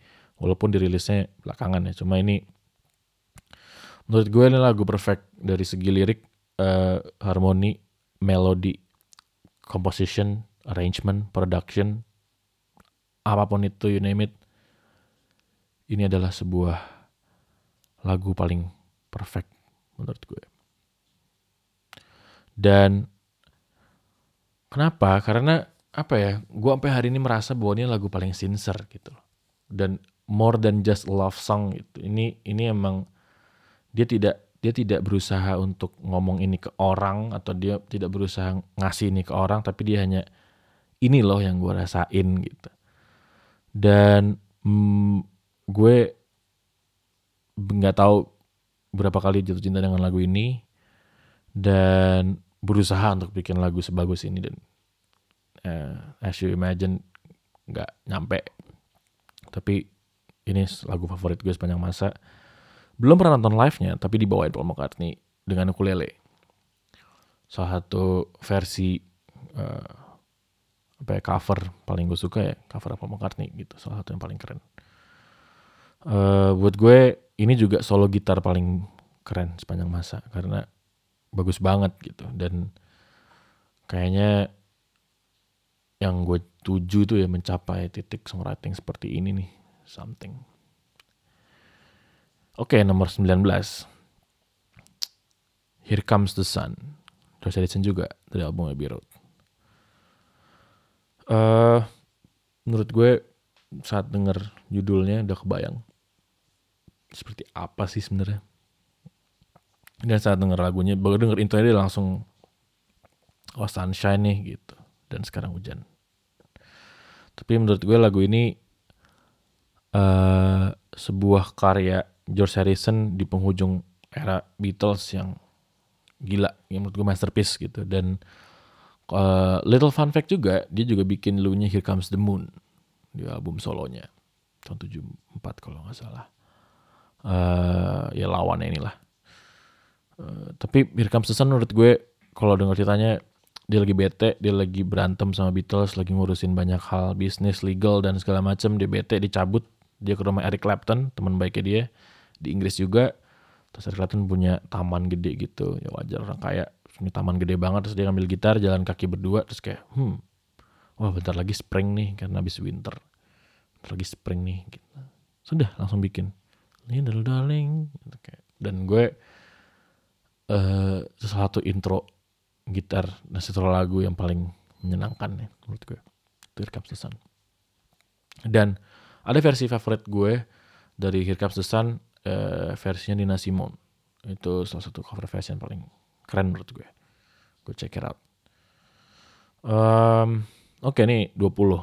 A: walaupun dirilisnya belakangan ya cuma ini menurut gue ini lagu perfect dari segi lirik uh, harmoni melodi composition arrangement production apa pun itu you name it ini adalah sebuah lagu paling perfect menurut gue. Dan kenapa? Karena apa ya? Gue sampai hari ini merasa bahwa ini lagu paling sincere gitu loh. Dan more than just love song gitu. Ini ini emang dia tidak dia tidak berusaha untuk ngomong ini ke orang atau dia tidak berusaha ngasih ini ke orang tapi dia hanya ini loh yang gue rasain gitu dan hmm, gue nggak tahu berapa kali jatuh cinta dengan lagu ini dan berusaha untuk bikin lagu sebagus ini dan uh, as you imagine nggak nyampe tapi ini lagu favorit gue sepanjang masa. Belum pernah nonton live-nya, tapi dibawain Paul McCartney dengan ukulele. Salah satu versi uh, apa ya, cover paling gue suka ya cover Paul McCartney gitu, salah satu yang paling keren. Uh, buat gue ini juga solo gitar paling keren sepanjang masa karena bagus banget gitu dan kayaknya yang gue tuju tuh ya mencapai titik songwriting seperti ini nih something. Oke nomor 19 Here Comes the Sun. Josh Edison juga dari album Abbey Road uh, menurut gue saat denger judulnya udah kebayang seperti apa sih sebenarnya. Dan saat denger lagunya baru denger intronya dia langsung oh sunshine nih gitu. Dan sekarang hujan. Tapi menurut gue lagu ini uh, sebuah karya George Harrison di penghujung era Beatles yang gila yang menurut gue masterpiece gitu. Dan uh, little fun fact juga dia juga bikin lu-nya Here Comes the Moon di album solonya. Tahun 74 kalau nggak salah. Uh, ya lawannya inilah. Uh, tapi Here Comes the Sun menurut gue kalau dengar ceritanya dia lagi bete dia lagi berantem sama Beatles lagi ngurusin banyak hal bisnis legal dan segala macam dia bete dicabut dia ke rumah Eric Clapton teman baiknya dia di Inggris juga. Terus Eric Clapton punya taman gede gitu ya wajar orang kaya. Ini taman gede banget terus dia ngambil gitar jalan kaki berdua terus kayak hmm wah bentar lagi spring nih karena habis winter. Bentar lagi spring nih gitu. sudah langsung bikin. Little Darling gitu kayak. Dan gue uh, sesuatu intro gitar dan setelah lagu yang paling menyenangkan ya menurut gue. Here Comes dan ada versi favorit gue dari Here Comes the Sun uh, versinya Nina Simone itu salah satu cover versi yang paling keren menurut gue gue check it out um, oke okay, nih 20 uh,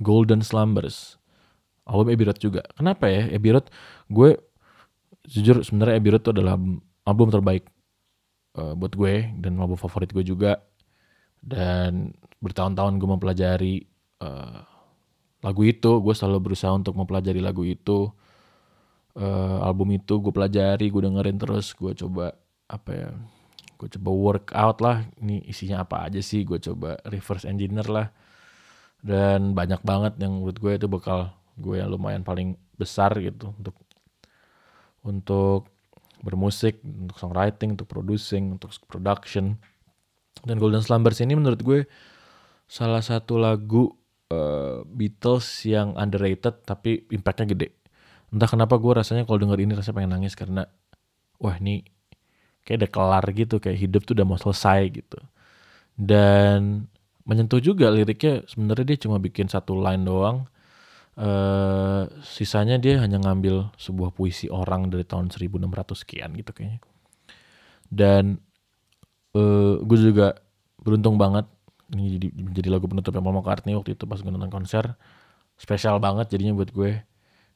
A: Golden Slumbers album Abbey Road juga. Kenapa ya Abbey Road? Gue jujur sebenarnya Abbey Road itu adalah album terbaik uh, buat gue dan album favorit gue juga. Dan bertahun-tahun gue mempelajari uh, lagu itu, gue selalu berusaha untuk mempelajari lagu itu. Uh, album itu gue pelajari, gue dengerin terus, gue coba apa ya? Gue coba work out lah, ini isinya apa aja sih? Gue coba reverse engineer lah dan banyak banget yang menurut gue itu bakal gue yang lumayan paling besar gitu untuk untuk bermusik, untuk songwriting, untuk producing, untuk production. Dan Golden Slumbers ini menurut gue salah satu lagu uh, Beatles yang underrated tapi impactnya gede. Entah kenapa gue rasanya kalau denger ini rasanya pengen nangis karena wah ini kayak udah kelar gitu, kayak hidup tuh udah mau selesai gitu. Dan menyentuh juga liriknya sebenarnya dia cuma bikin satu line doang Uh, sisanya dia hanya ngambil sebuah puisi orang dari tahun 1600 sekian gitu kayaknya. Dan uh, gue juga beruntung banget ini jadi menjadi lagu penutup yang Paul McCartney waktu itu pas gue nonton konser. Spesial banget jadinya buat gue.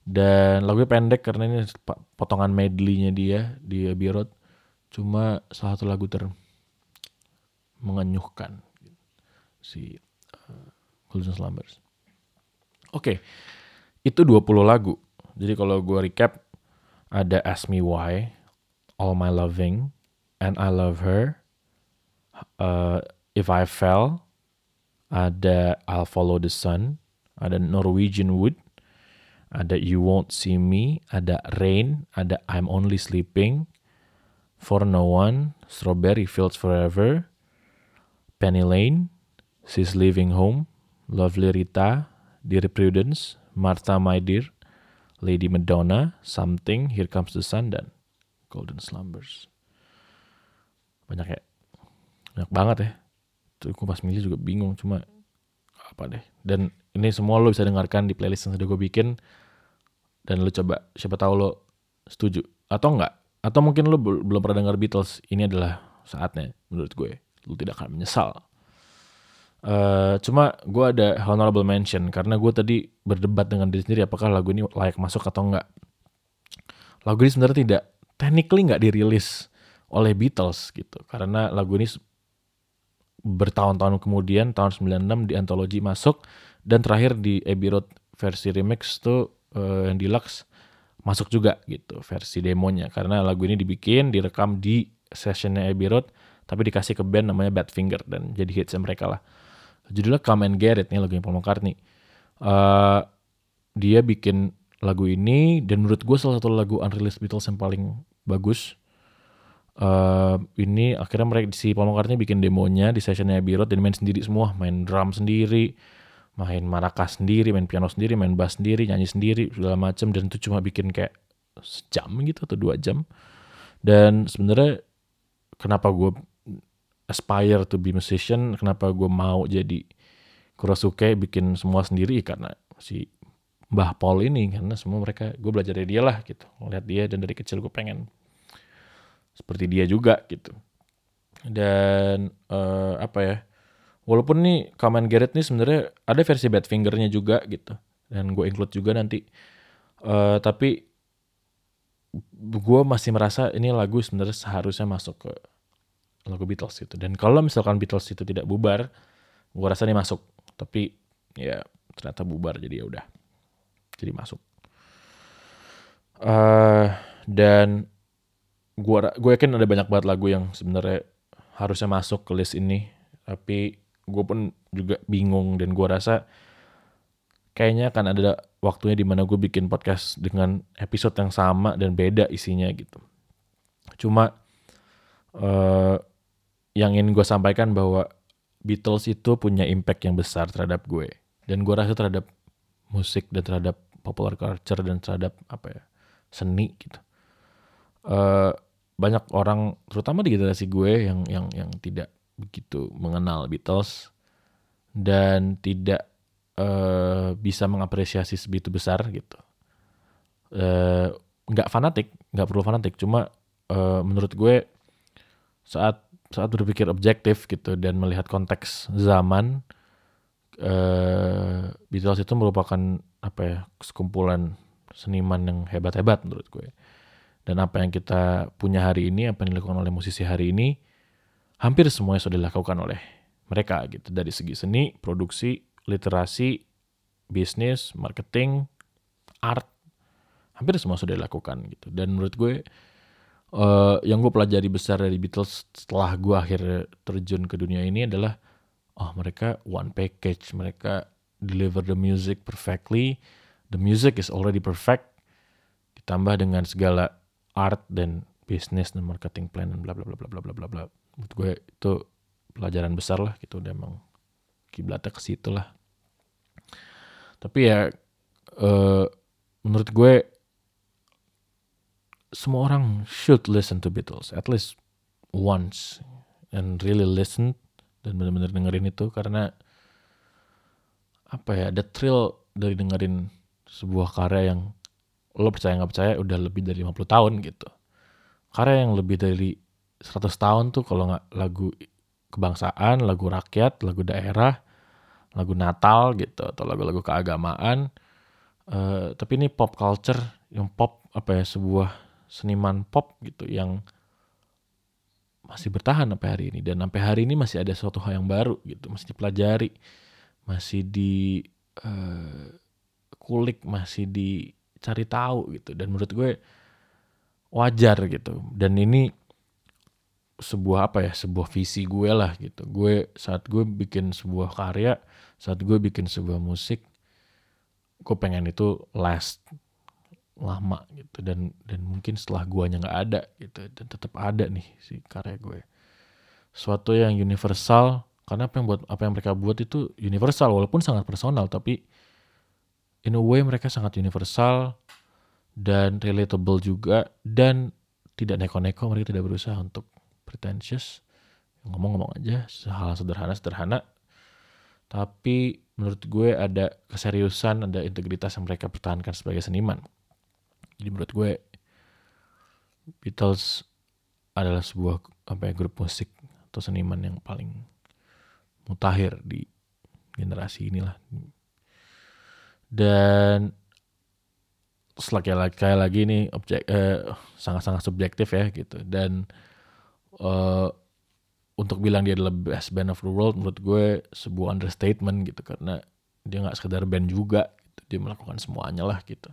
A: Dan lagunya pendek karena ini potongan medley-nya dia di Abbey. Cuma salah satu lagu ter mengenyuhkan si uh, Slumbers. Oke, okay. itu 20 lagu. Jadi kalau gue recap, ada Ask Me Why, All My Loving, And I Love Her, uh, If I Fell, ada I'll Follow the Sun, ada Norwegian Wood, ada You Won't See Me, ada Rain, ada I'm Only Sleeping, For No One, Strawberry Fields Forever, Penny Lane, She's Leaving Home, Lovely Rita, Dear Prudence, Martha My Dear, Lady Madonna, Something, Here Comes the Sun, dan Golden Slumbers. Banyak ya? Banyak banget ya. Tuh aku pas milih juga bingung, cuma apa deh. Dan ini semua lo bisa dengarkan di playlist yang sudah gue bikin. Dan lo coba, siapa tahu lo setuju. Atau enggak. Atau mungkin lo belum pernah dengar Beatles. Ini adalah saatnya menurut gue. Lo tidak akan menyesal Uh, cuma gue ada honorable mention karena gue tadi berdebat dengan diri sendiri apakah lagu ini layak masuk atau enggak. Lagu ini sebenarnya tidak technically nggak dirilis oleh Beatles gitu karena lagu ini bertahun-tahun kemudian tahun 96 di antologi masuk. Dan terakhir di Abbey Road versi remix tuh uh, yang deluxe masuk juga gitu versi demonya. Karena lagu ini dibikin direkam di sessionnya Abbey Road tapi dikasih ke band namanya Badfinger dan jadi hits mereka lah. Judulnya Come and Get It nih lagunya Paul McCartney. Uh, dia bikin lagu ini dan menurut gue salah satu lagu unreleased Beatles yang paling bagus uh, ini akhirnya mereka si Paul McCartney bikin demonya di sessionnya Abbey Road dan main sendiri semua. Main drum sendiri main maracas sendiri, main piano sendiri, main bass sendiri, nyanyi sendiri segala macam dan itu cuma bikin kayak sejam gitu atau dua jam. Dan sebenarnya kenapa gue aspire to be musician, kenapa gue mau jadi Kurosuke bikin semua sendiri karena si Mbah Paul ini karena semua mereka gue belajar dari dia lah gitu. Ngeliat dia dan dari kecil gue pengen seperti dia juga gitu. Dan uh, apa ya walaupun nih Kamen Garrett nih sebenarnya ada versi Badfingernya juga gitu. Dan gue include juga nanti. Uh, tapi gue masih merasa ini lagu sebenarnya seharusnya masuk ke lagu Beatles gitu dan kalau misalkan Beatles itu tidak bubar gue rasa ini masuk. Tapi ya ternyata bubar jadi ya udah. Jadi masuk. Uh, dan gue gue yakin ada banyak banget lagu yang sebenarnya harusnya masuk ke list ini tapi gue pun juga bingung dan gue rasa kayaknya akan ada waktunya di mana gue bikin podcast dengan episode yang sama dan beda isinya gitu. Cuma uh, yang ingin gue sampaikan bahwa Beatles itu punya impact yang besar terhadap gue dan gue rasa terhadap musik dan terhadap popular culture dan terhadap apa ya seni gitu. Uh, banyak orang terutama di generasi gue yang yang yang tidak begitu mengenal Beatles dan tidak uh, bisa mengapresiasi sebegitu besar gitu. Uh, nggak fanatik, nggak perlu fanatik, cuma uh, menurut gue saat saat berpikir objektif gitu dan melihat konteks zaman uh, Beatles itu merupakan apa ya sekumpulan seniman yang hebat-hebat menurut gue dan apa yang kita punya hari ini apa yang dilakukan oleh musisi hari ini hampir semuanya sudah dilakukan oleh mereka gitu. Dari segi seni, produksi, literasi, bisnis, marketing, art, hampir semua sudah dilakukan gitu. Dan menurut gue uh, yang gue pelajari besar dari Beatles setelah gue akhirnya terjun ke dunia ini adalah oh mereka one package, mereka deliver the music perfectly, the music is already perfect, ditambah dengan segala art dan bisnis dan marketing plan dan bla bla bla bla bla bla bla menurut gue itu pelajaran besar lah gitu udah emang kiblatnya ke situ lah. Tapi ya uh, menurut gue semua orang should listen to Beatles at least once and really listen dan benar-benar dengerin itu karena apa ya ada thrill dari dengerin sebuah karya yang lo percaya nggak percaya udah lebih dari 50 tahun gitu karya yang lebih dari 100 tahun tuh kalau nggak lagu kebangsaan, lagu rakyat, lagu daerah, lagu Natal gitu atau lagu-lagu keagamaan. Uh, tapi ini pop culture yang pop apa ya sebuah seniman pop gitu yang masih bertahan sampai hari ini dan sampai hari ini masih ada suatu hal yang baru gitu masih dipelajari masih di uh, kulik masih dicari tahu gitu. Dan menurut gue wajar gitu. Dan ini sebuah apa ya sebuah visi gue lah gitu. Gue saat gue bikin sebuah karya saat gue bikin sebuah musik gue pengen itu last lama gitu. Dan dan mungkin setelah guanya nggak ada gitu. Dan tetap ada nih si karya gue. Suatu yang universal karena apa yang buat apa yang mereka buat itu universal walaupun sangat personal tapi in a way mereka sangat universal dan relatable juga dan tidak neko-neko mereka tidak berusaha untuk pretentious. Ngomong-ngomong aja hal sederhana-sederhana. Tapi menurut gue ada keseriusan ada integritas yang mereka pertahankan sebagai seniman. Jadi menurut gue Beatles adalah sebuah apa ya grup musik atau seniman yang paling mutakhir di generasi inilah dan kayak lagi ini objek eh, sangat-sangat subjektif ya gitu dan uh, untuk bilang dia adalah best band of the world menurut gue sebuah understatement gitu karena dia nggak sekedar band juga gitu. dia melakukan semuanya lah gitu.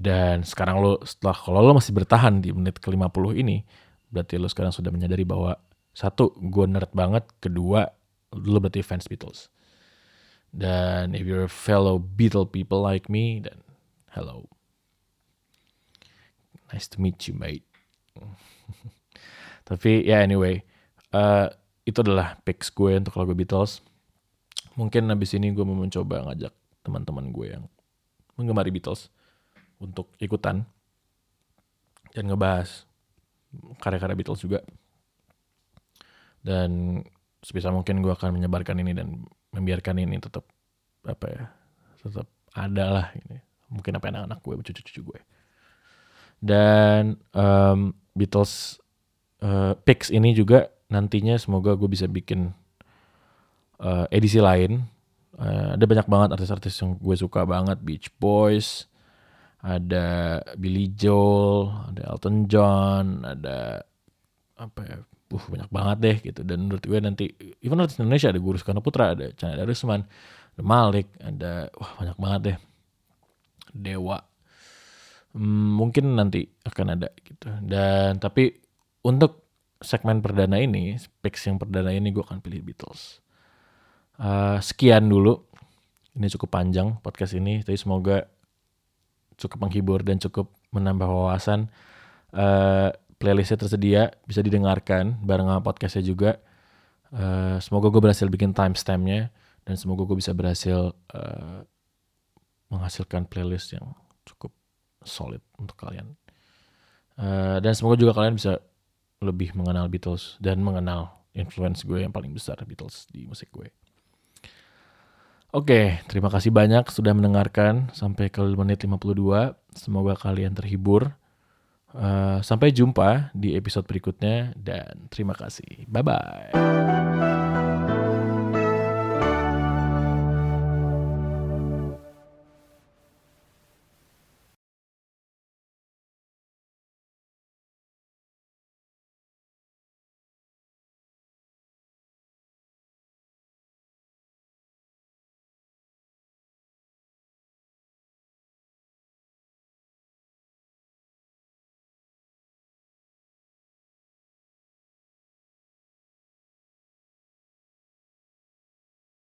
A: Dan sekarang lo setelah kalau lo masih bertahan di menit ke-50 ini, berarti lo sekarang sudah menyadari bahwa satu, gue nerd banget, kedua, lo berarti fans Beatles. Dan if you're a fellow Beatle people like me, then hello. Nice to meet you, mate. Tapi ya yeah, anyway, uh, itu adalah picks gue untuk lagu Beatles. Mungkin habis ini gue mau mencoba ngajak teman-teman gue yang menggemari Beatles untuk ikutan dan ngebahas karya-karya Beatles juga. Dan sebisa mungkin gue akan menyebarkan ini dan membiarkan ini tetap apa ya tetap ada lah ini. Mungkin apa anak-anak gue cucu-cucu gue. Dan um, Beatles uh, picks ini juga nantinya semoga gue bisa bikin uh, edisi lain. Uh, ada banyak banget artis-artis yang gue suka banget. Beach Boys ada Billy Joel, ada Elton John, ada apa ya, uh, banyak banget deh gitu. Dan menurut gue nanti, even artis Indonesia ada Guru Soekarno Putra, ada Chandra Darusman, ada Malik, ada wah banyak banget deh. Dewa. Hmm, mungkin nanti akan ada gitu. Dan tapi untuk segmen perdana ini, specs yang perdana ini gue akan pilih Beatles. Uh, sekian dulu. Ini cukup panjang podcast ini, tapi semoga cukup menghibur dan cukup menambah wawasan. Uh, playlistnya tersedia, bisa didengarkan bareng sama podcastnya juga. Uh, semoga gue berhasil bikin timestampnya dan semoga gue bisa berhasil uh, menghasilkan playlist yang cukup solid untuk kalian. Uh, dan semoga juga kalian bisa lebih mengenal Beatles dan mengenal influence gue yang paling besar Beatles di musik gue. Oke, terima kasih banyak sudah mendengarkan sampai ke menit 52. Semoga kalian terhibur. Uh, sampai jumpa di episode berikutnya dan terima kasih. Bye bye.